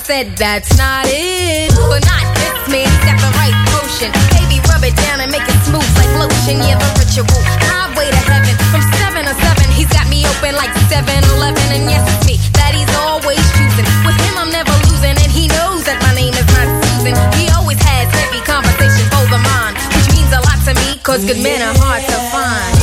said that's not it. But not this man, he's got the right potion. Baby, rub it down and make it smooth like lotion. Yeah, the ritual. Highway to heaven. From 7 to 7, he's got me open like 7 Eleven. And yes, it's me that he's always choosing. With him, I'm never losing. And he knows that my name is not Susan. He always has heavy conversation for the mind, which means a lot to me, cause good men are hard to find.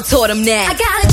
Taught him that. I got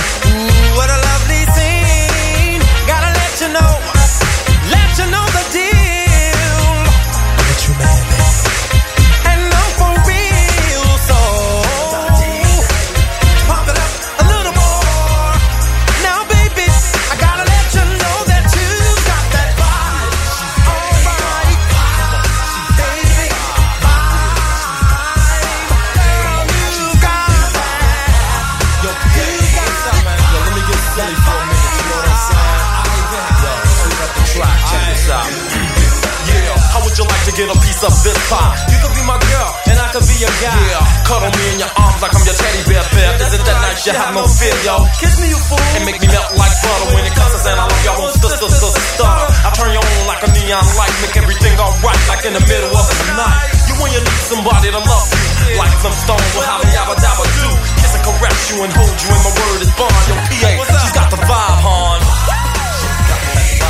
Ooh, what a lovely you have no fear, yo. Kiss me, you fool. And make me melt like butter when it comes to saying I love y'all on sister, sister, star. I turn you on like a neon light, make everything alright, like in the middle of the night. You when you need somebody to love you, like some stone will have a yabba dabba do. Kiss and caress you and hold you, and my word is bond. Yo, PA, she's got the vibe, hon. She got the vibe.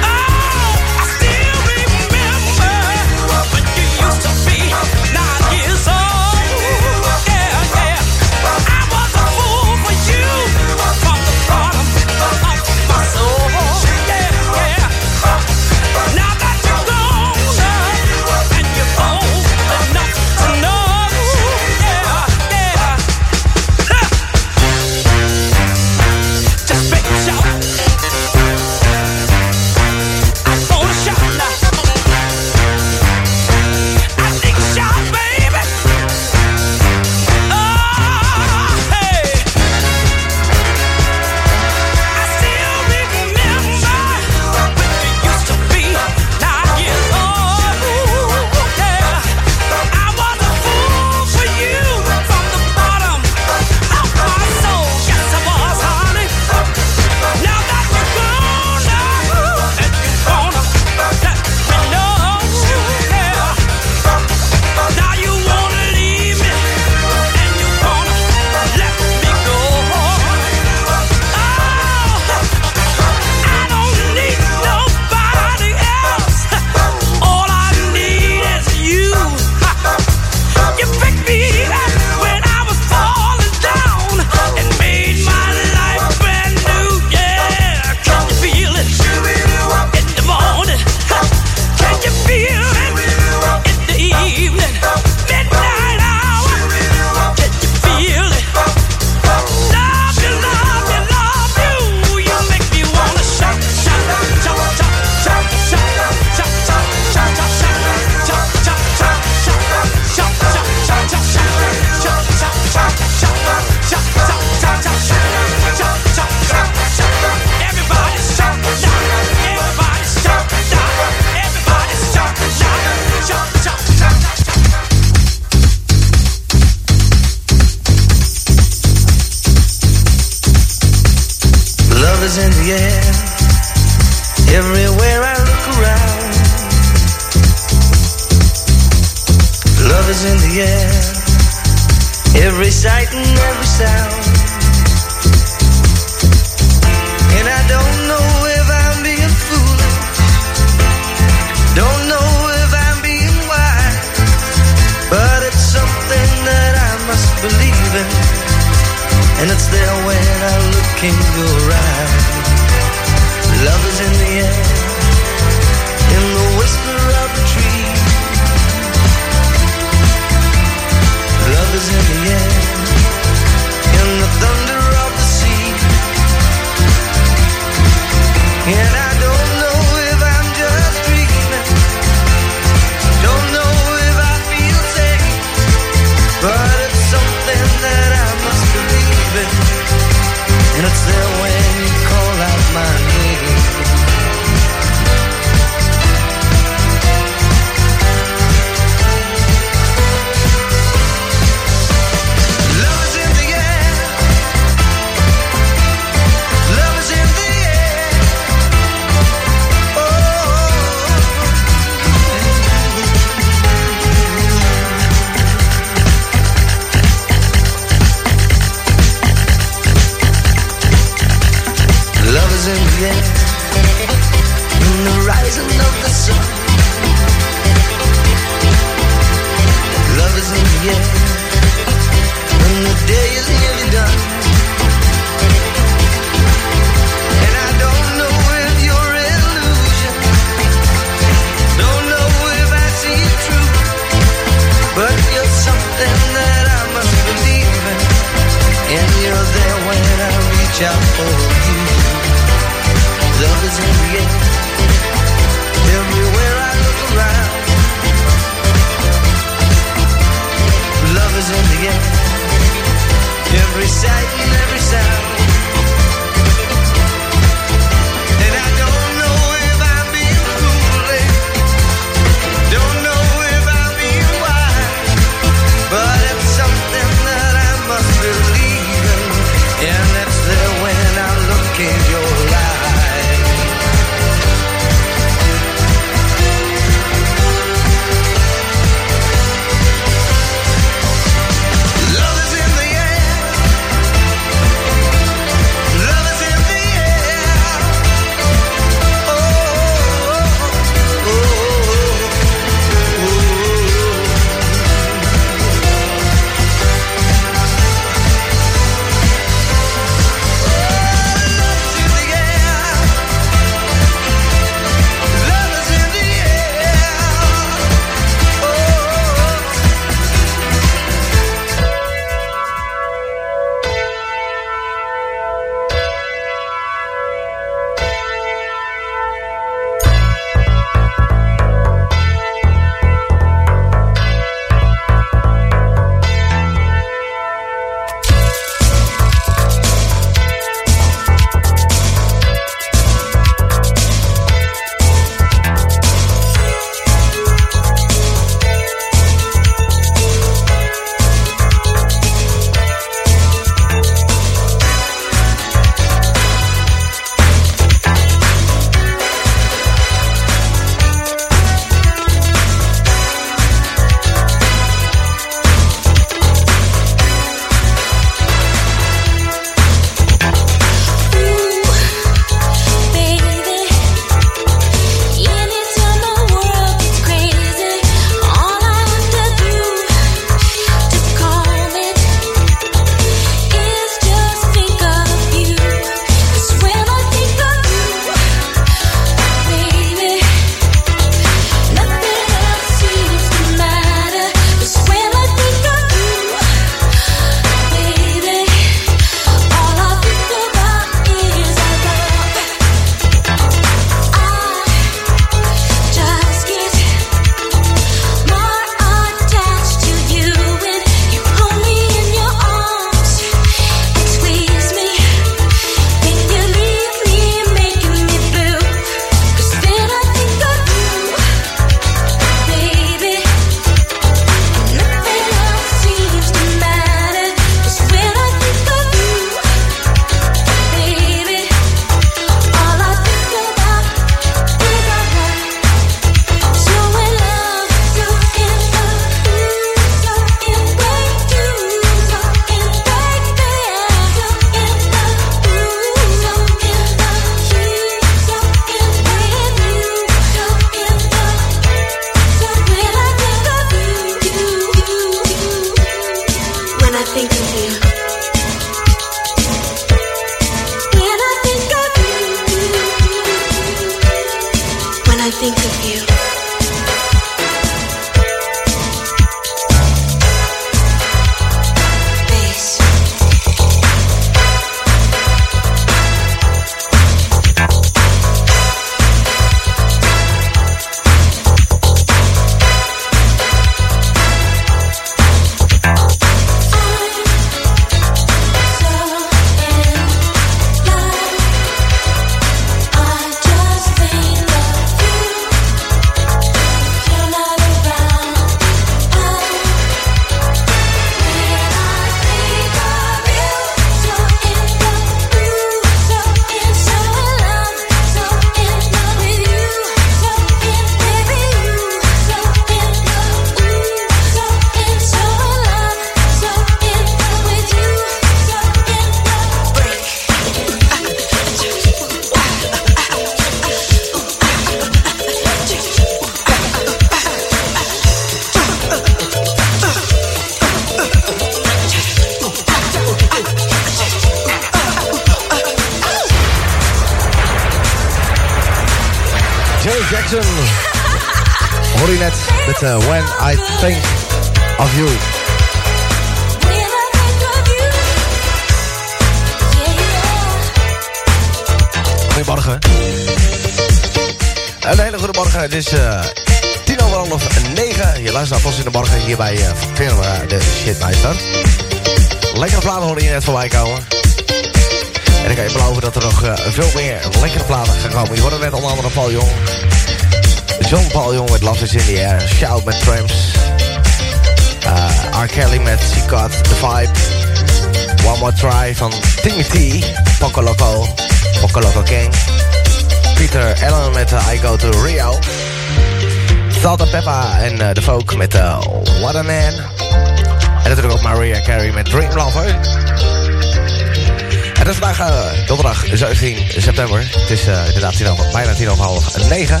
Is uh, inderdaad tien over, bijna tien over half negen.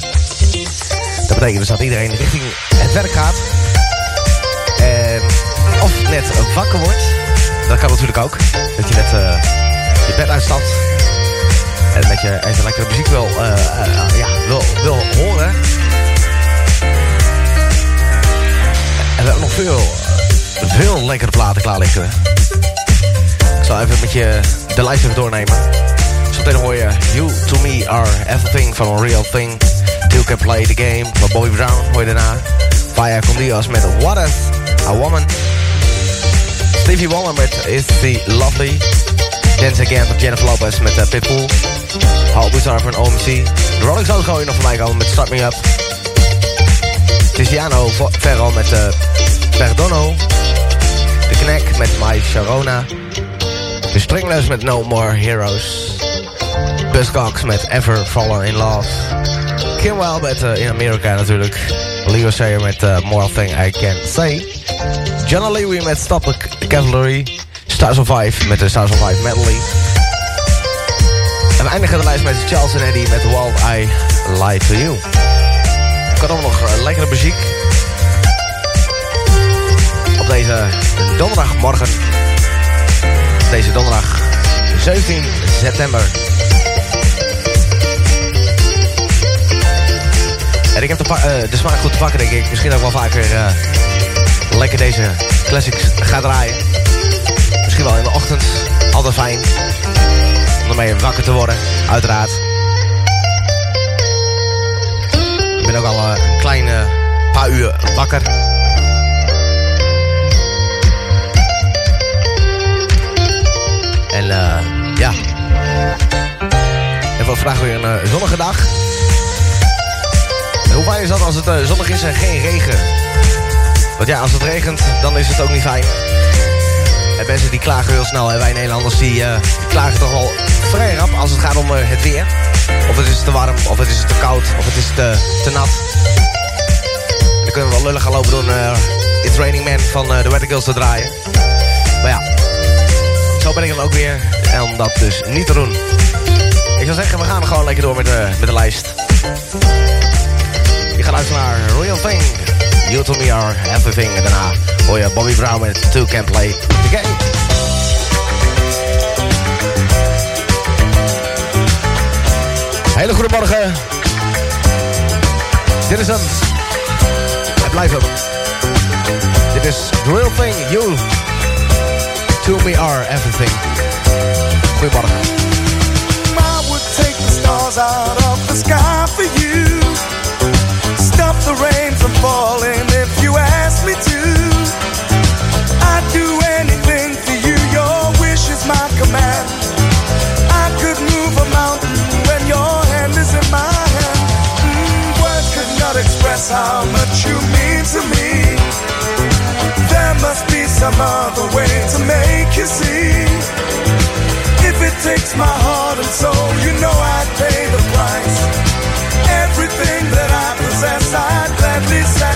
Dat betekent dus dat iedereen richting het werk gaat. En of net wakker wordt. Dat kan natuurlijk ook. Dat je net uh, je bed uitstapt. En dat je even lekkere muziek wil, ja, wil, wil horen. En we hebben nog veel, veel lekkere platen klaar liggen. Ik zal even met je de lijst even doornemen. Zometeen hoor je You To Me Are Everything van A Real Thing. You Can Play The Game van Bobby Brown hoor je daarna. Vaya Con met What Is A Woman. Stevie Wonder met Is The Lovely. Dance Again van Jennifer Lopez met uh, Pitbull. Hal Bizarre van OMC. De Rolling Stones gooien nog voorbij komen met Start Me Up. Tiziano Ferro met uh, Perdono. De Knack met My Sharona. De Stringless met No More Heroes. Buzzcocks met Ever Fallen in Love. Kim Wilde uh, In America natuurlijk. Leo Sayer met uh, More Thing I Can Say. John Lewis met Stop Cavalry. Stars of Five met de Stars of Five medley. En we eindigen de lijst met Charles en Eddie met Wild I Lie To You. Ik had ook nog lekkere muziek. Op deze donderdagmorgen deze donderdag 17 september. En ik heb de, uh, smaak goed te pakken, denk ik. Misschien ook wel vaker uh, lekker deze classics gaan draaien. Misschien wel in de ochtend. Altijd fijn. Om ermee wakker te worden, uiteraard. Ik ben ook al een klein paar uur wakker. En ja. En voor vandaag weer een zonnige dag. Hoe fijn is dat als het uh, zonnig is en geen regen? Want ja, als het regent, dan is het ook niet fijn. En mensen die klagen heel snel. En wij Nederlanders die, die klagen toch wel vrij rap als het gaat om het weer. Of het is te warm, of het is te koud, of het is te, te nat. Dan kunnen we wel lullig gaan lopen doen It's Raining Man van de Weather Girls te draaien. Maar ja, zo ben ik dan ook weer. En om dat dus niet te doen. Ik zou zeggen, we gaan gewoon lekker door met de, met de lijst. Luisteren naar Real Thing. You to me are everything. En daarna hoor je Bobby Brown met Two Can Play the Game. Hele goede morgen. Dit is hem. En blijf hem. Dit is Real Thing. You to me are everything. Goedemorgen. I would take the stars out of the sky for you. The rain from falling if you ask me to. I'd do anything for you, your wish is my command. I could move a mountain when your hand is in my hand. Mm, words could not express how much you mean to me. There must be some other way to make you see. If it takes my heart and soul, you know I'd pay the price. Everything that I princess I gladly say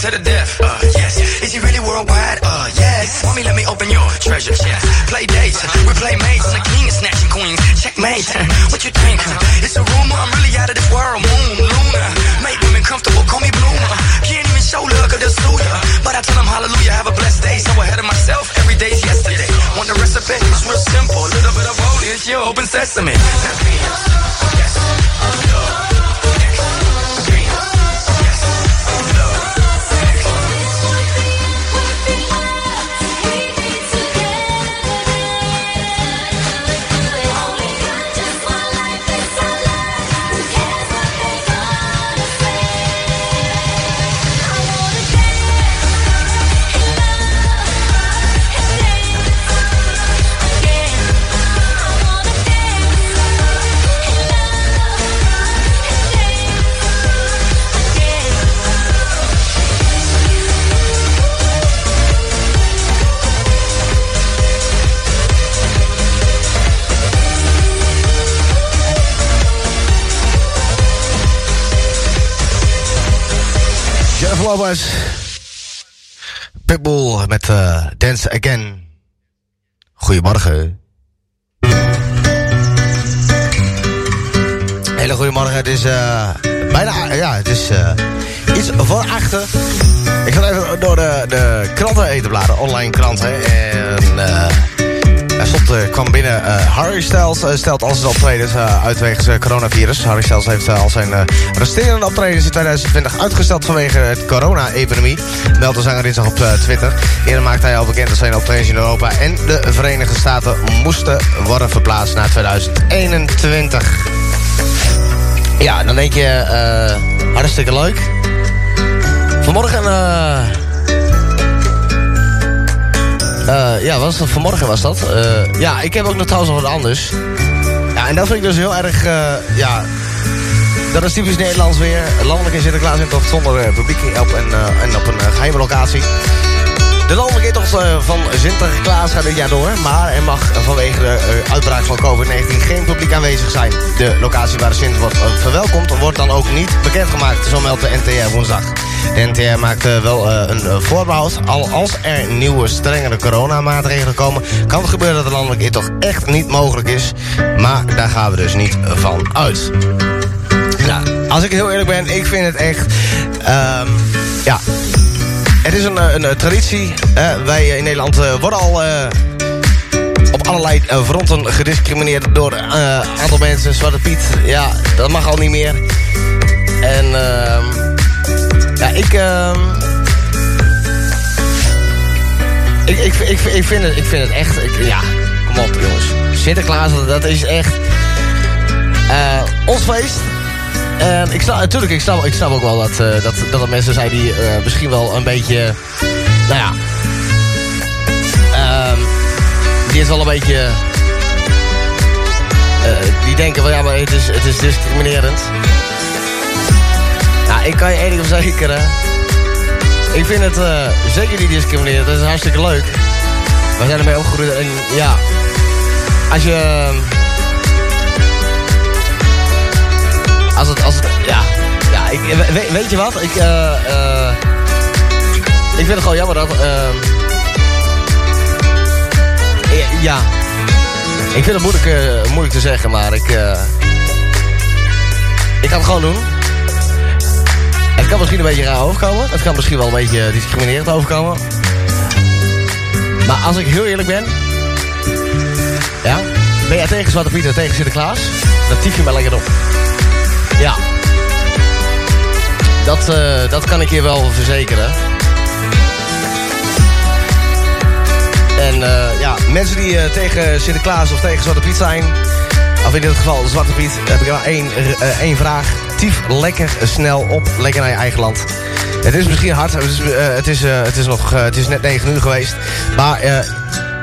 to the death, uh, yes. Is he really worldwide? Uh, yes. Mommy, let me open your treasure chest. Play dates, we play mates. I'm the king of snatching queens. Checkmate. What you think? It's a rumor, I'm really out of this world. Moon, Luna. Make women comfortable, call me Bloomer. Can't even show love, cause they'll sue ya. But I tell them hallelujah, have a blessed day. So ahead of myself, every day's yesterday. Want the recipe? It's real simple. Little bit of it's your open sesame. Lopez. Pitbull met eh, Dance Again. Goedemorgen. Hele goedemorgen. Het is eh, bijna, ja, het is eh, iets voor achter. Ik ga even door de, de kranten eten bladeren, online kranten. En er stond, eh, kwam binnen eh, Harry Styles eh, stelt al zijn optredens uh, uit wegens uh, coronavirus. Harry Styles heeft uh, al zijn uh, resterende optredens in 2020 uitgesteld vanwege het corona-epidemie. Meldt de zanger dinsdag op Twitter. Eerder maakte hij al bekend dat zijn optredens in Europa en de Verenigde Staten moesten worden verplaatst naar 2021. Ja, dan denk je, hartstikke leuk. Vanmorgen... Uh, ja, was dat, vanmorgen was dat. Uh, ja, ik heb ook nog trouwens nog wat anders. Ja, en dat vind ik dus heel erg, uh, ja... Dat is typisch Nederlands weer. Landelijk in Sinterklaas in zonder publiek op en, en op een geheime locatie. De landelijke intocht van Sinterklaas gaat dit jaar door. Maar er mag vanwege de uitbraak van COVID-19 geen publiek aanwezig zijn. De locatie waar de Sint wordt verwelkomd wordt dan ook niet bekendgemaakt. Zo meldt de NTR woensdag. De NTR maakt wel uh, een voorbehoud. Al als er nieuwe, strengere coronamaatregelen komen... kan het gebeuren dat de landelijke intocht echt niet mogelijk is. Maar daar gaan we dus niet van uit. Ja, als ik heel eerlijk ben, ik vind het echt... ehm, ja, het is een, eh, een, eh, traditie. wij eh, in Nederland eh, worden al... eh, op allerlei eh, fronten gediscrimineerd door een aantal mensen. Zwarte Piet, ja, dat mag al niet meer. En ehm, ja, ik, ehm, ik, ik, ik, ik, vind het, ik vind het echt, ik- ja, kom op jongens. Sinterklaas, dat is echt eh, ons feest. En ik snap, natuurlijk, ik snap, ik snap ook wel dat, eh, dat, dat er mensen zijn die eh, misschien wel een beetje, nou ja, ehm, die is wel een beetje, die denken van ja, maar het is, het is discriminerend. Ik kan je één ding verzekeren. Ik vind het eh, zeker niet discriminerend. Het is hartstikke leuk. We zijn ermee opgegroeid en ja, als je... Als het, als ja, ja, ik, we- weet je wat? Ik, eh, ik vind het gewoon jammer dat, ehm, ja, ik vind het moeilijk, moeilijk te zeggen, maar ik, ik ga het gewoon doen. Kan misschien een beetje raar overkomen. Het kan misschien wel een beetje discriminerend overkomen. Maar als ik heel eerlijk ben... Ja, ben jij tegen Zwarte Piet en tegen Sinterklaas? Dan tief je me lekker op. Ja. Dat, eh, dat kan ik je wel verzekeren. En eh, ja, mensen die eh, tegen Sinterklaas of tegen Zwarte Piet zijn... of in dit geval Zwarte Piet, heb ik maar één, één vraag. Lekker snel op, lekker naar je eigen land. Het is misschien hard, het is, eh, het is, eh, het is, nog, eh, het is net 9 uur geweest. Maar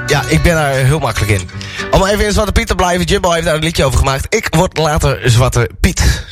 ja, ik ben daar heel makkelijk in. Om even in Zwarte Piet te blijven, Jimbo heeft daar een liedje over gemaakt. Ik word later Zwarte Piet.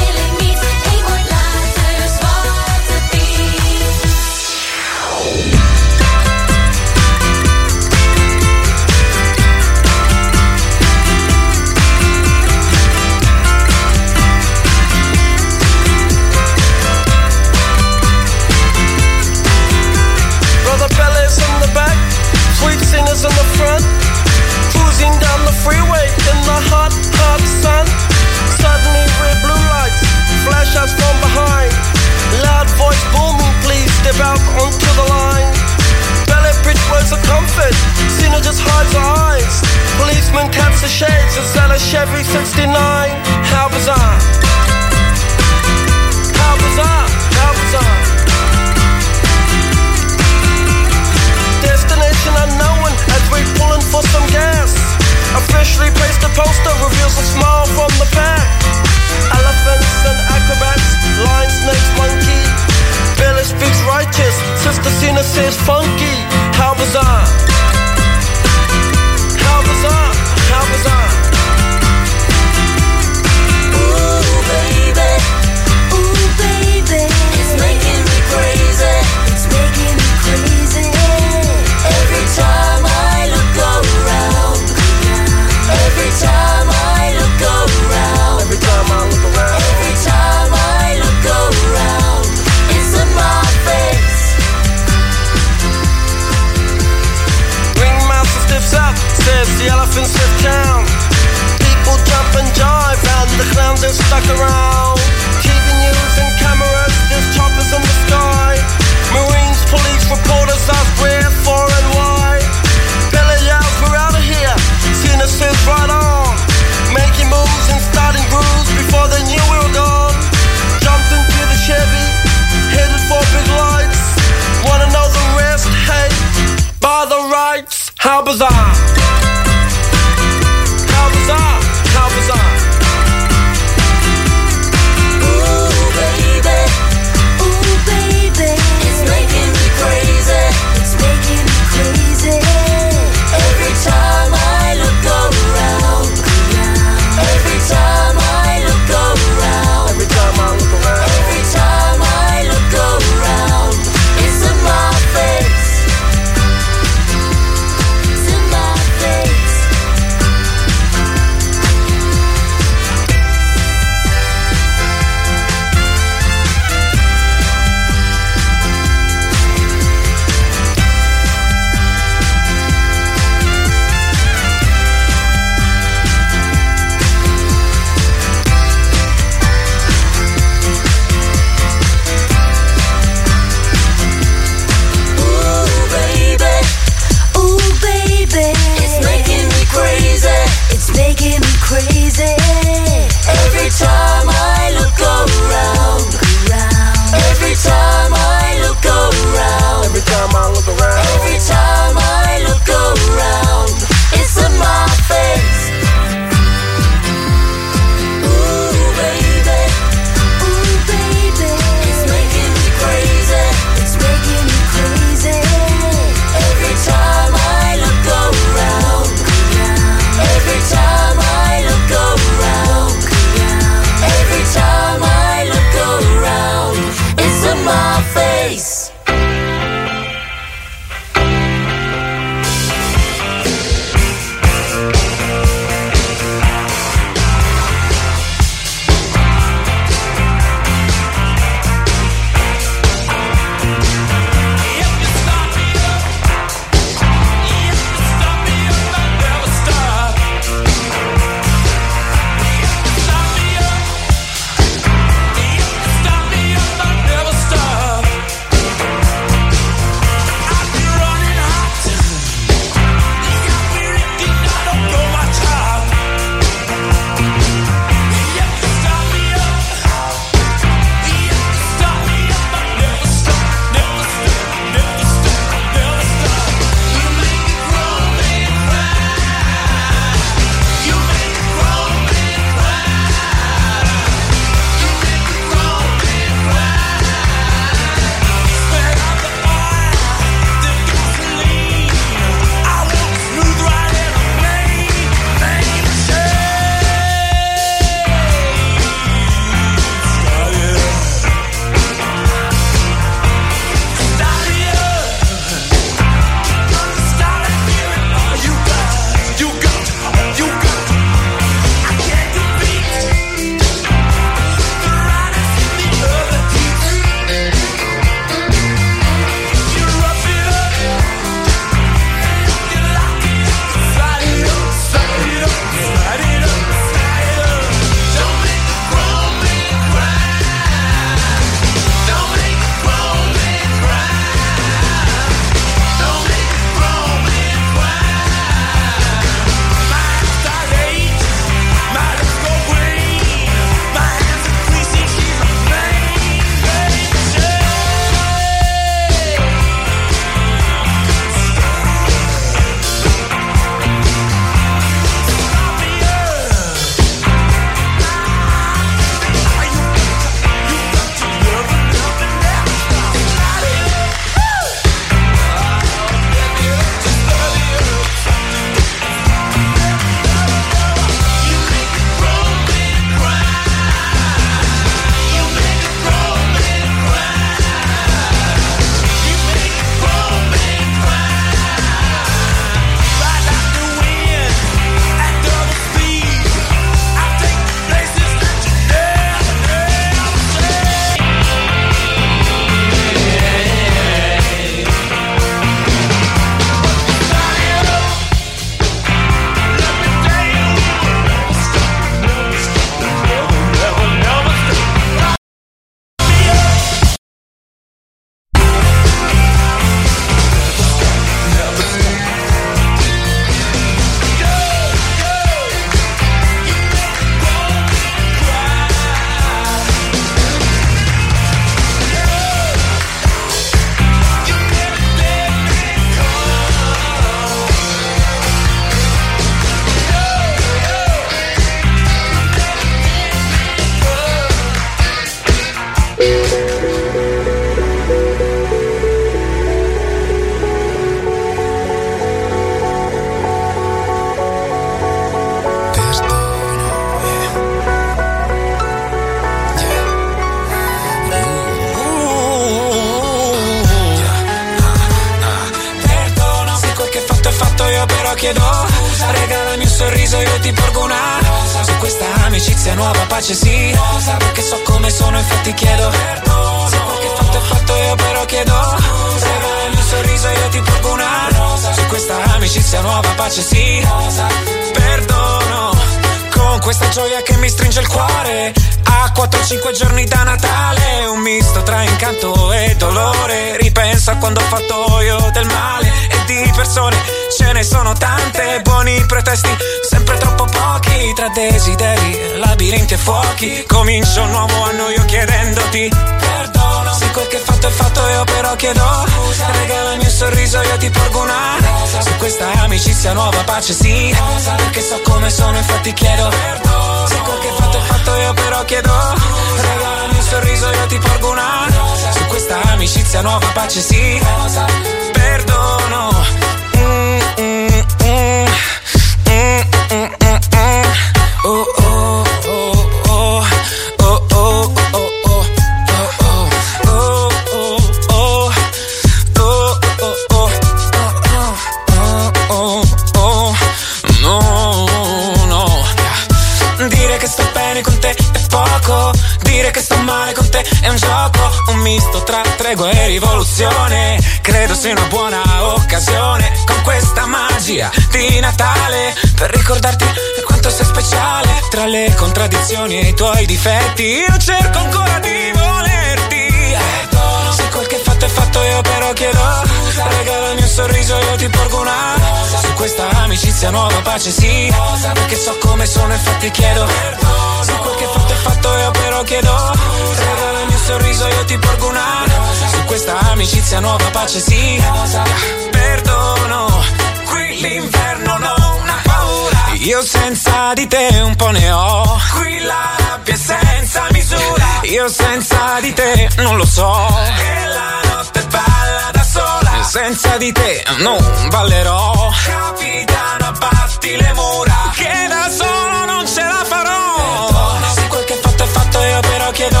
Di te non ballerò. Capitano abbatti le mura. Che da solo non ce la farò. Se quel che fatto è fatto io però chiedo.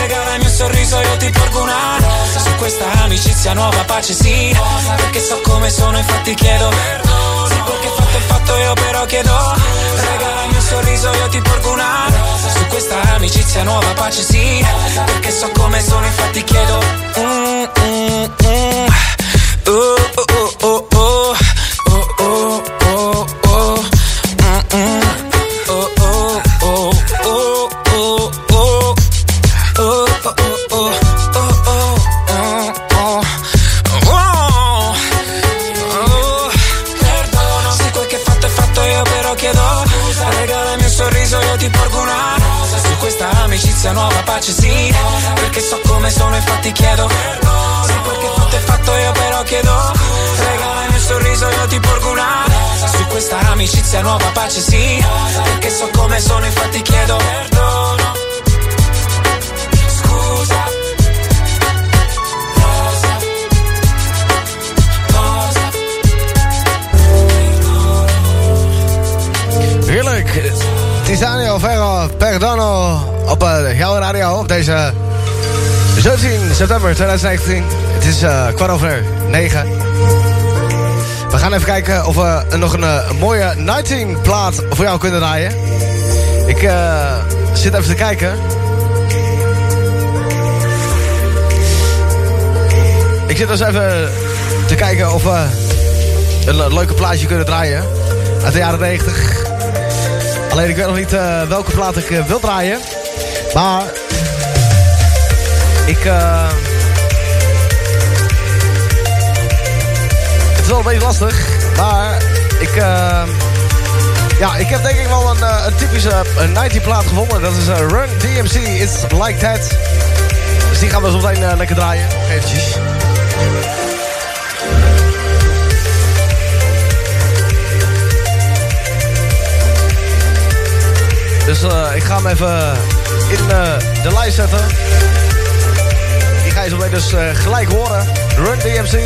Regalami un sorriso io ti porgo una Su questa amicizia nuova pace sì. Perché so come sono infatti chiedo Se quel che fatto è fatto io però chiedo. Regalami un sorriso io ti porgo una Su questa amicizia nuova pace sì. Perché so come sono infatti chiedo deze 17 september 2019. Het is eh, kwart over negen. We gaan even kijken of we nog een, eh, mooie 19 plaat voor jou kunnen draaien. Ik eh, zit even te kijken. Ik zit dus even te kijken of we een le- leuke plaatje kunnen draaien. Uit de jaren 90. Alleen ik weet nog niet welke plaat ik wil draaien. Maar... Ik... eh, het is wel een beetje lastig. Maar ik... eh, ja, ik heb denk ik wel een, eh, een typische een 90 plaat gevonden. Dat is Run DMC It's Like That. Dus die gaan we zo meteen lekker draaien. Eventjes. Dus ik ga hem even in de lijst zetten ga je dus eh, gelijk horen. Run DMC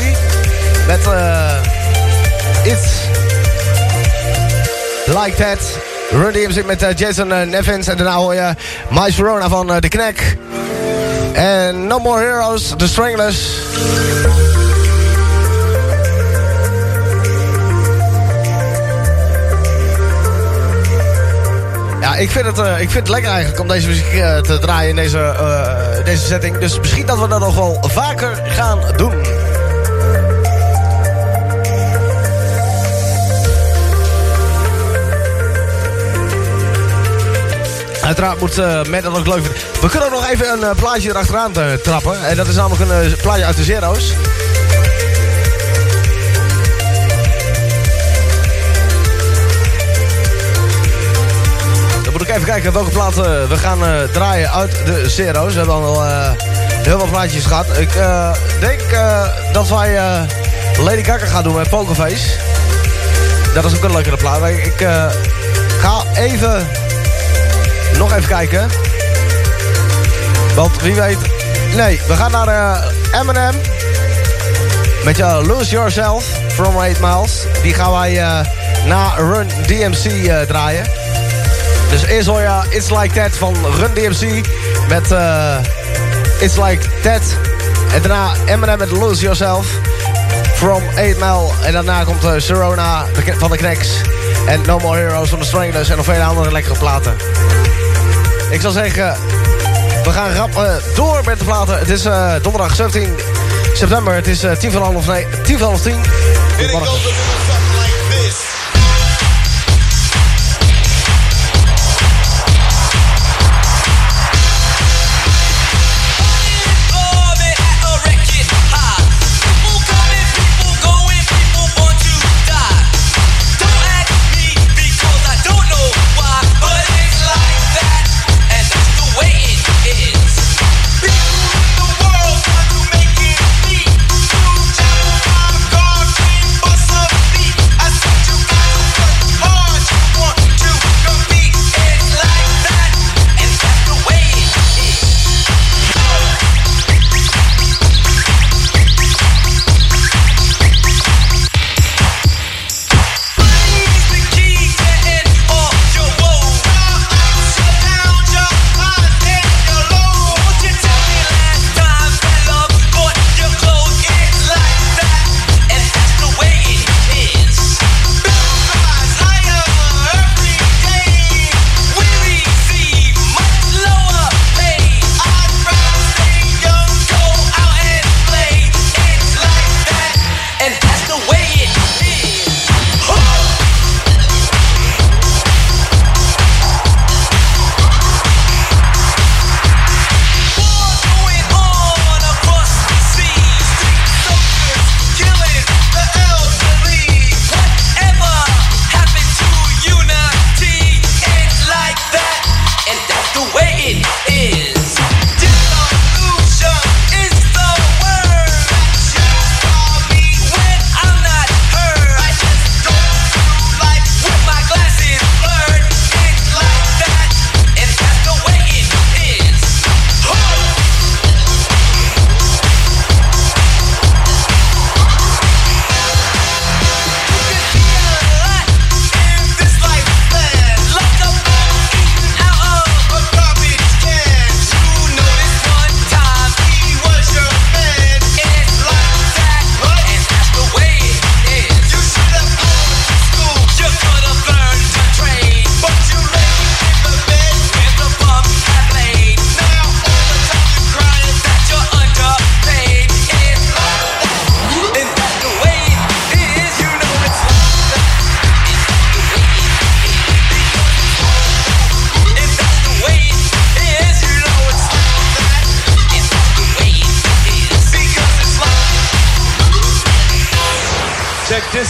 met eh, It's Like That. Run DMC met eh, Jason Nevins. En daarna hoor je Miles Verona van The Knack. En No More Heroes, The Stranglers. Ja, ik vind, het, ik vind het lekker eigenlijk om deze muziek te draaien in deze deze setting. Dus misschien dat we dat nog wel vaker gaan doen. Uiteraard moet uh, Matt dat ook leuk vinden. We kunnen ook nog even een eh, plaatje erachteraan eh, trappen. En dat is namelijk een eh, plaatje uit de Zero's. Kijken welke plaat eh, we gaan eh, draaien uit de Zero's. We hebben al eh, heel wat plaatjes gehad. Ik eh, denk dat wij Lady Gaga gaan doen met Pokerface. Dat is ook een leukere plaat. Ik ga even... Nog even kijken. Want wie weet... Nee, we gaan naar Eminem. Met je Lose Yourself from 8 Miles. Die gaan wij na Run DMC draaien. Dus eerst hoor je It's Like That van Run DMC. Met eh, It's Like That. En daarna Eminem met Lose Yourself from 8 Mile. En daarna komt uh, de Kn- van de Knacks. En No More Heroes van de Stranglers. En nog vele andere lekkere platen. Ik zal zeggen, we gaan rap eh, door met de platen. Het is donderdag 17 september. Het is eh, tien van half, nee, tien van half tien. Goedemorgen.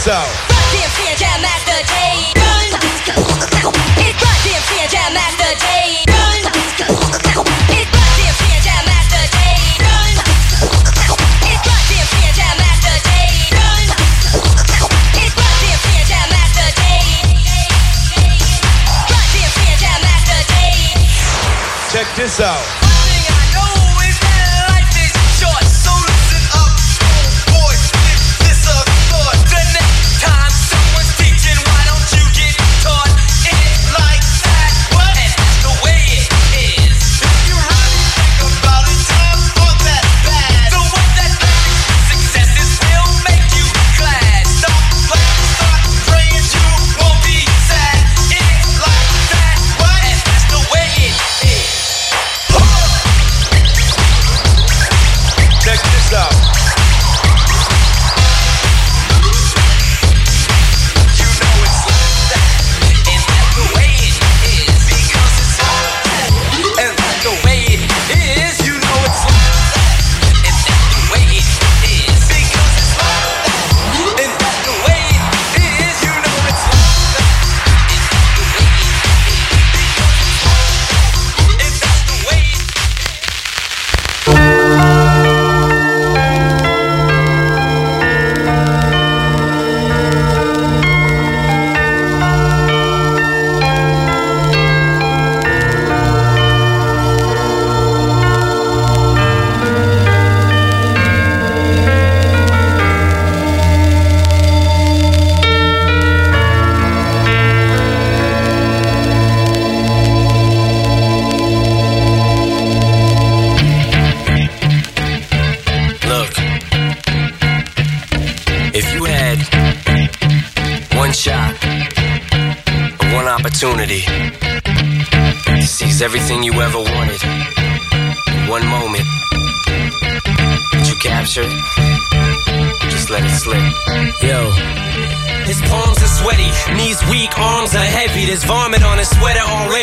Check this out. DMC and Jam Master Jay. Run. It's Run DMC and Jam Master Jay. Run. It's Run DMC and Jam Master Jay. Run. It's Run DMC and Jam Master Jay. Run. It's Run DMC and Jam Master Jay. Run DMC and Jam Master Jay. Check this out.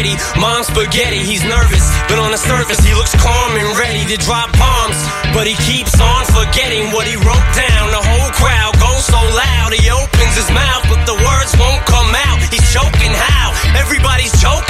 confetti. Mom's spaghetti, he's nervous, but on the surface, he looks calm and ready to drop bombs. But he keeps on forgetting what he wrote down. The whole crowd goes so loud, he opens his mouth, but the words won't come out. He's choking how? Everybody's choking.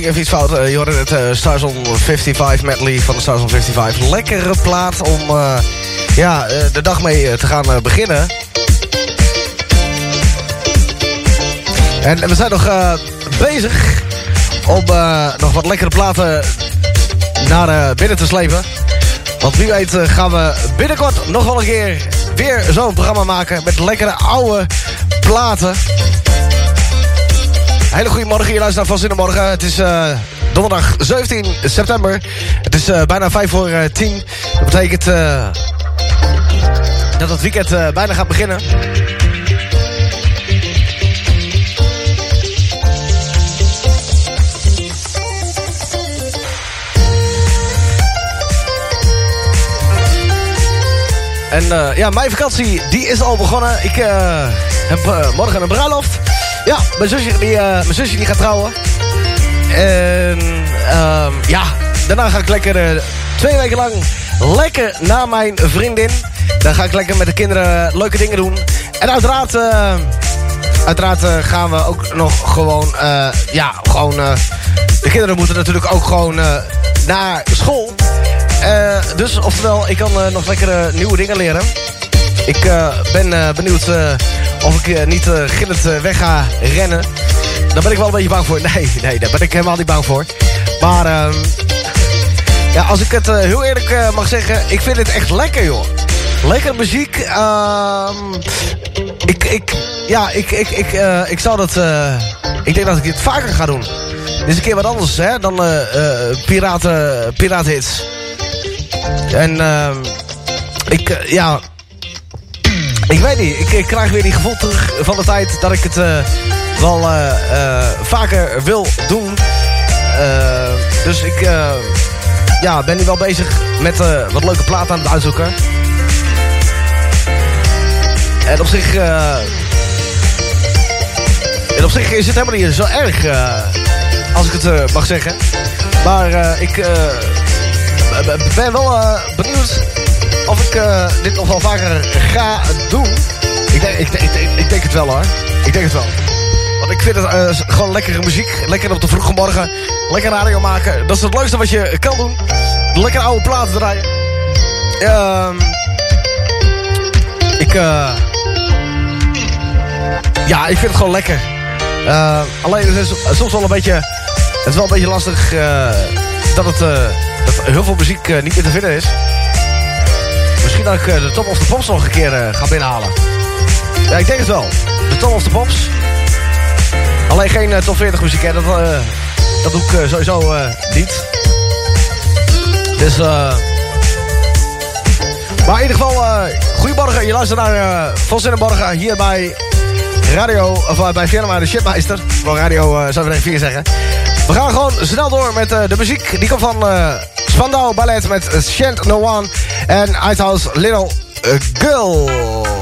Ging even iets fout. Eh, je eh Starzone 55 medley van de Starzone 55. Lekkere plaat om eh, ja, eh, de dag mee te gaan beginnen. En we zijn nog bezig om nog wat lekkere platen naar binnen te slepen. Want wie weet gaan we binnenkort nog wel een keer weer zo'n programma maken... met lekkere oude platen. Hele goede morgen, je luistert naar Van Zinnenmorgen. Het is eh, donderdag 17 september. Het is eh, bijna 5 voor eh, 10. Dat betekent eh, dat het weekend eh, bijna gaat beginnen. En eh, ja, mijn vakantie die is al begonnen. Ik eh, heb eh, morgen een bruiloft. Ja, mijn zusje die, eh, mijn zusje die gaat trouwen. En ehm, ja, daarna ga ik lekker eh, twee weken lang lekker naar mijn vriendin. Dan ga ik lekker met de kinderen leuke dingen doen. En uiteraard, eh, uiteraard gaan we ook nog gewoon, ja, gewoon... de kinderen moeten natuurlijk ook gewoon naar school. Dus oftewel, ik kan nog lekkere nieuwe dingen leren. Ik ben benieuwd of ik eh, niet uh, gillend eh, weg ga rennen. Daar ben ik wel een beetje bang voor. Nee, nee, daar ben ik helemaal niet bang voor. Maar ehm, ja, als ik het eh, heel eerlijk eh, mag zeggen, ik vind het echt lekker, joh. Lekker muziek. ehm, ik, ik, ja, ik, ik, ik, eh, ik zou dat... eh, ik denk dat ik dit vaker ga doen. Dit is een keer wat anders, hè, dan eh eh piraten, piratenhits. En ehm, ik, eh, ja... Ik weet niet, ik, krijg weer die gevoel terug van de tijd dat ik het eh, wel eh, eh, vaker wil doen. Dus ik ja, ben nu wel bezig met wat leuke platen aan het uitzoeken. En op zich... en op zich is het helemaal niet zo erg, als ik het mag zeggen. Maar ik ben wel benieuwd of ik eh, dit nog wel vaker ga doen. Ik denk, ik, ik, ik denk het wel hoor. Ik denk het wel. Want ik vind het eh, gewoon lekkere muziek. Lekker op de vroege morgen. Lekker radio maken. Dat is het leukste wat je kan doen. Lekker oude platen draaien. Ehm ik, eh ja, ik vind het gewoon lekker. Alleen het is soms wel een beetje... Het is wel een beetje lastig dat, het, dat heel veel muziek niet meer te vinden is. Dat ik eh, de Top of the Pops nog een keer eh, ga binnenhalen. Ja, ik denk het wel. De Top of the Pops. Alleen geen eh, top 40 muziek, hè. Dat, dat doe ik sowieso niet. Dus. Maar in ieder geval, eh goedemorgen. Je luistert naar eh Van hier bij Radio, of bij firma de Shipmeister. Van Radio, eh zou ik even 4 zeggen. We gaan gewoon snel door met de muziek. Die komt van Spandau Ballet met Shant No One en Outhouse Little eh, Girl.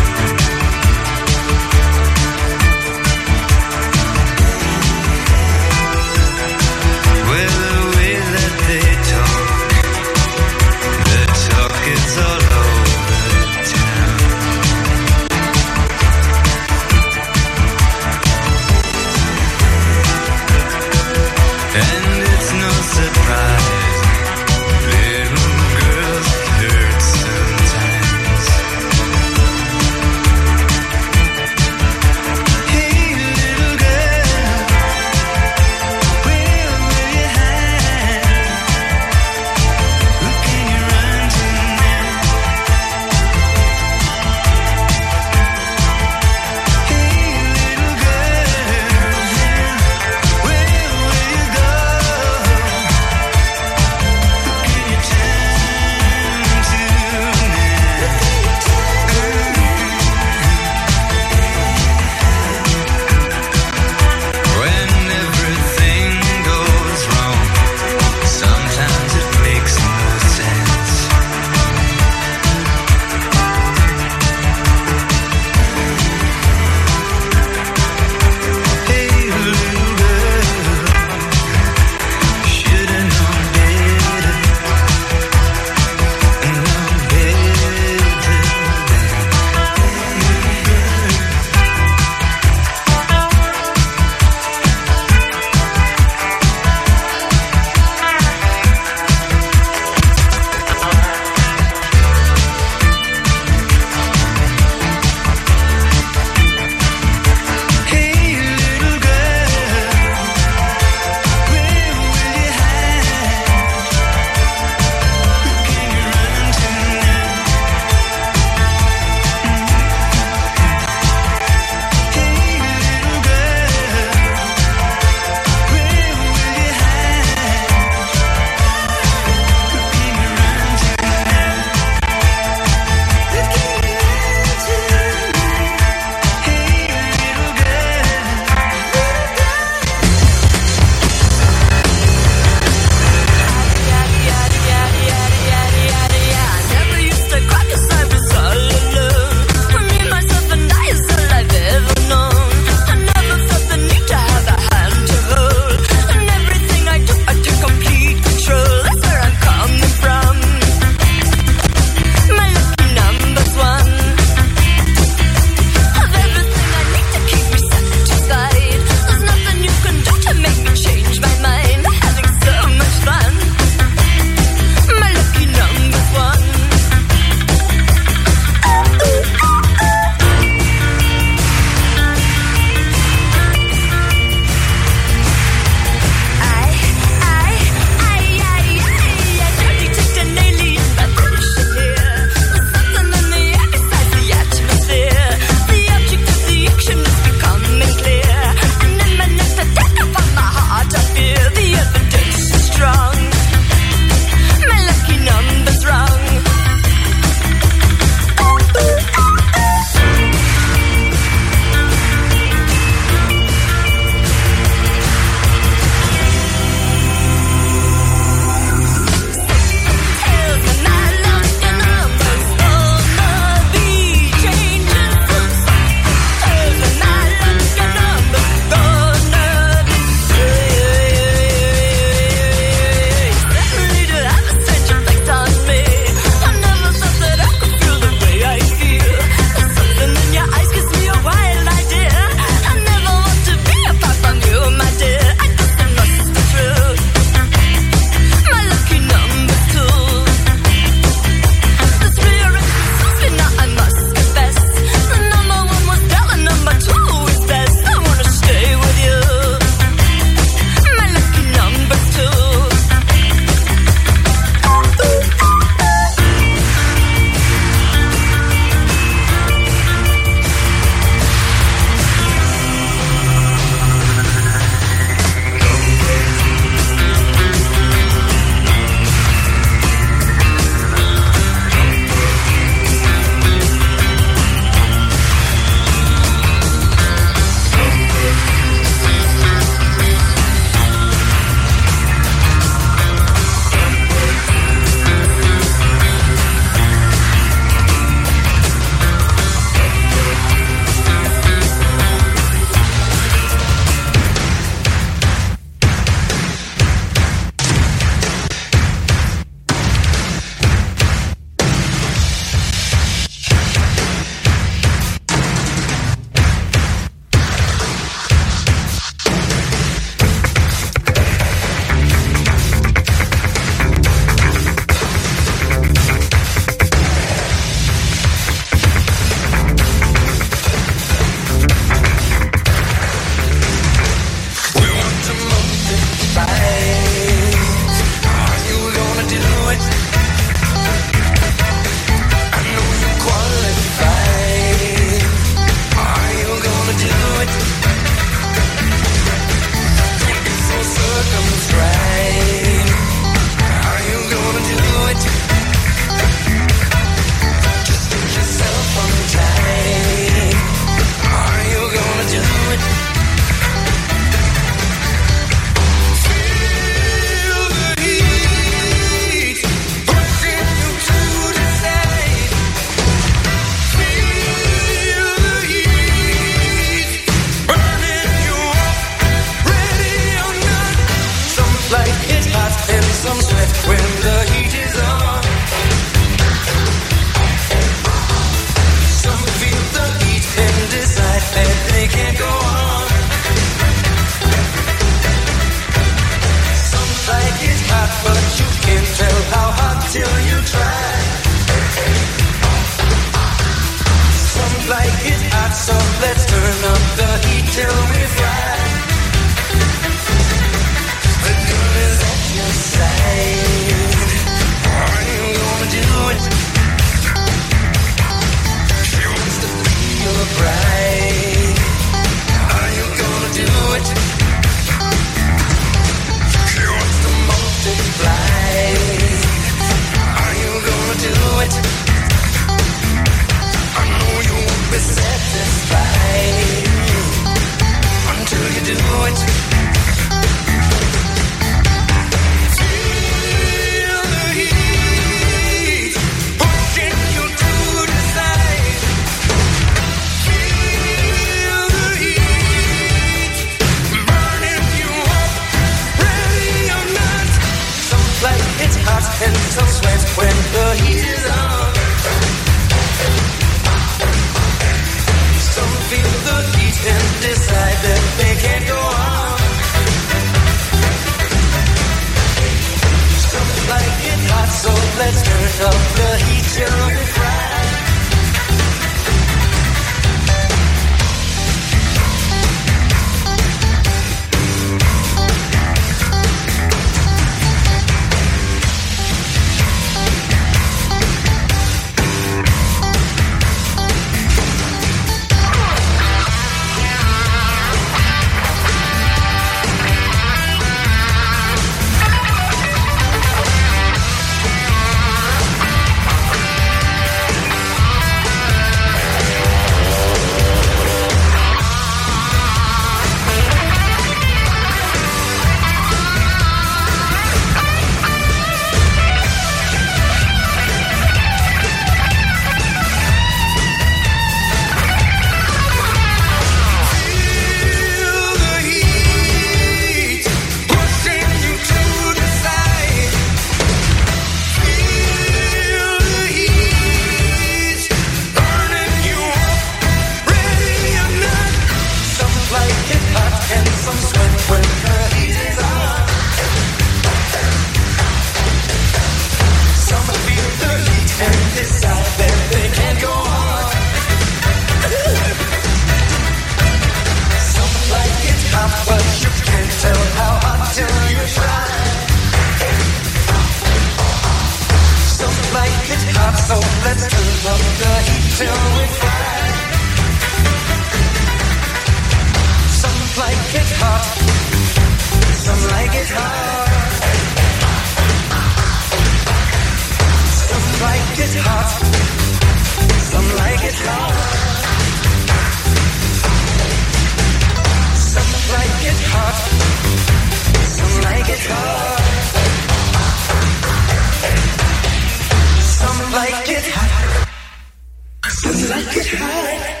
high.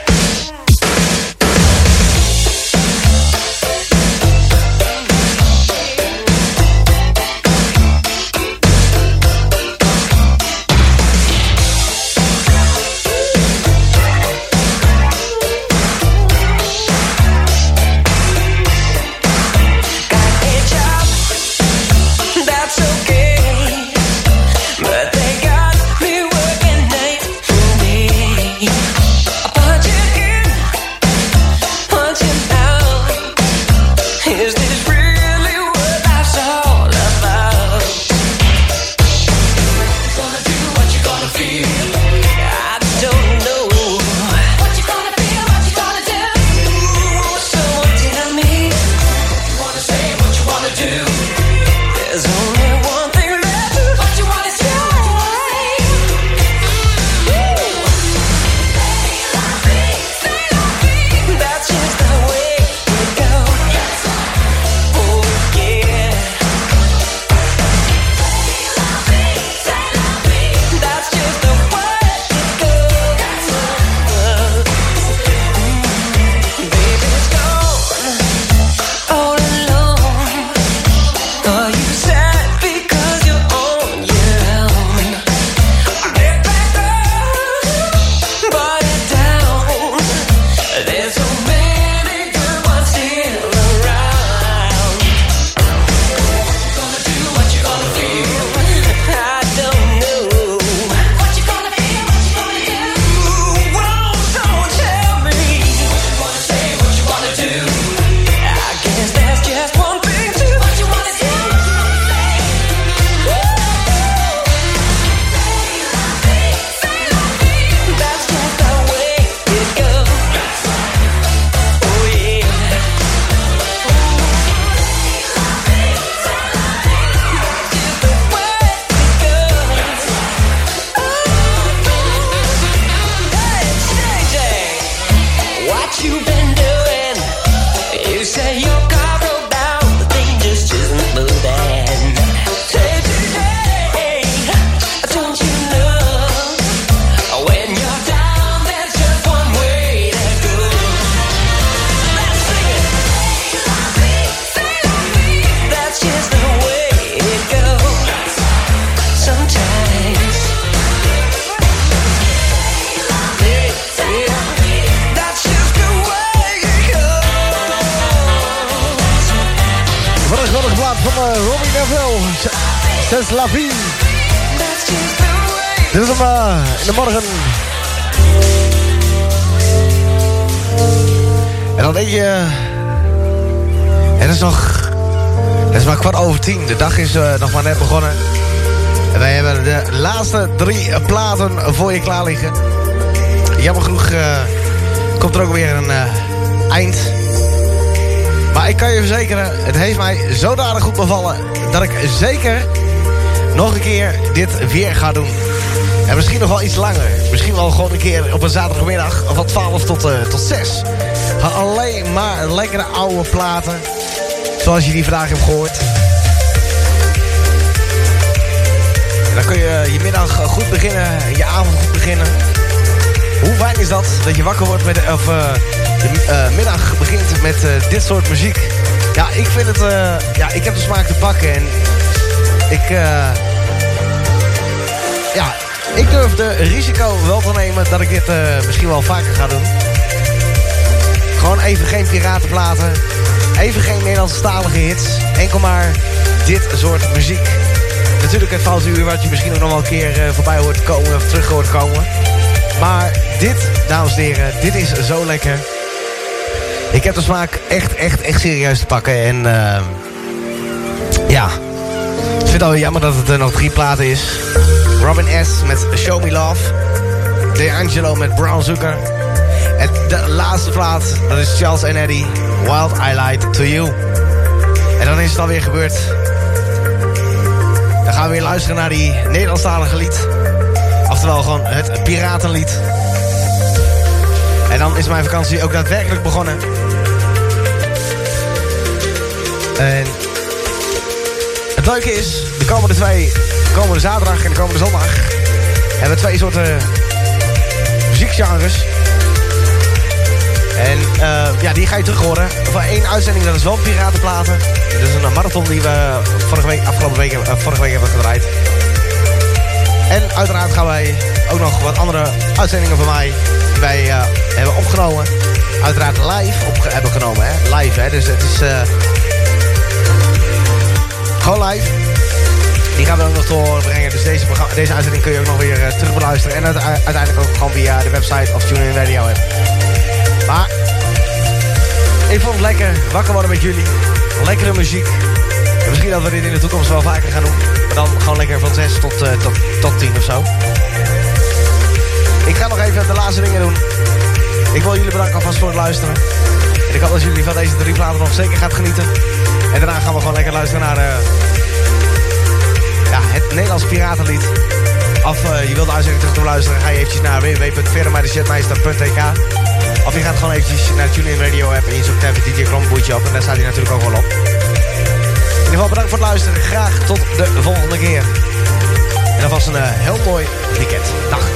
Drie platen voor je klaar liggen. Jammer genoeg eh, komt er ook weer een eh, eind. Maar ik kan je verzekeren, het heeft mij zodanig goed bevallen... dat ik zeker nog een keer dit weer ga doen. En misschien nog wel iets langer. Misschien wel gewoon een keer op een zaterdagmiddag van 12 tot, eh, tot 6. Gewoon Alleen maar lekkere oude platen. Zoals je die vandaag hebt gehoord. Kun je je middag eh, goed beginnen, je avond goed beginnen. Hoe fijn is dat, dat je wakker wordt met, of eh, de eh, middag begint met dit soort muziek. Ja, ik vind het, ja, ik heb de smaak te pakken en ik, ja, ik durf de risico wel te nemen dat ik dit misschien wel vaker ga doen. Gewoon even geen piratenplaten, even geen Nederlandstalige hits, enkel maar dit soort muziek. Natuurlijk het foute uur wat je misschien ook nog wel een keer eh, voorbij hoort komen of terug hoort komen. Maar dit, dames en heren, dit is zo lekker. Ik heb de smaak echt, echt, echt serieus te pakken. En eh, ja, ik vind het al jammer dat het er nog drie platen is. Robin S. met Show Me Love. D'Angelo met Brown Zucker. En de laatste plaat, dat is Charles and Eddie. Wild I Lied to You. En dan is het alweer gebeurd. Luisteren naar die Nederlandstalige lied. Oftewel gewoon het piratenlied. En dan is mijn vakantie ook daadwerkelijk begonnen. En het leuke is, de komende twee, de komende zaterdag en de komende zondag... hebben we twee soorten muziekgenres. En eh, ja, die ga je terug horen. Van één uitzending, dat is wel Piratenplaten. Dat is een marathon die we vorige week, afgelopen week, eh, vorige week hebben gedraaid. En uiteraard gaan wij ook nog wat andere uitzendingen van mij... die wij eh, hebben opgenomen. Uiteraard live op hebben genomen, hè. Live, hè. Dus het is... eh, gewoon live. Die gaan we ook nog doorbrengen. Dus deze, deze uitzending kun je ook nog weer terug beluisteren. En uite- uiteindelijk ook gewoon via de website of TuneIn Radio app. Maar ik vond het lekker wakker worden met jullie. Lekkere muziek. En misschien dat we dit in de toekomst wel vaker gaan doen. Dan gewoon lekker van 6 tot, eh, tot, tot 10 of zo. Ik ga nog even de laatste dingen doen. Ik wil jullie bedanken alvast voor het luisteren. En ik hoop dat jullie van deze drie platen nog zeker gaat genieten. En daarna gaan we gewoon lekker luisteren naar eh, ja, het Nederlands Piratenlied. Of eh, je wilt de terug te beluisteren, ga je eventjes naar www.verdermijdesetmeister.tk Of je gaat gewoon eventjes naar TuneIn Radio app en je zoekt even DJ Kromboetje op. En daar staat hij natuurlijk ook wel op. In ieder geval bedankt voor het luisteren. Graag tot de volgende keer. En alvast een eh, heel mooi weekend. Dag.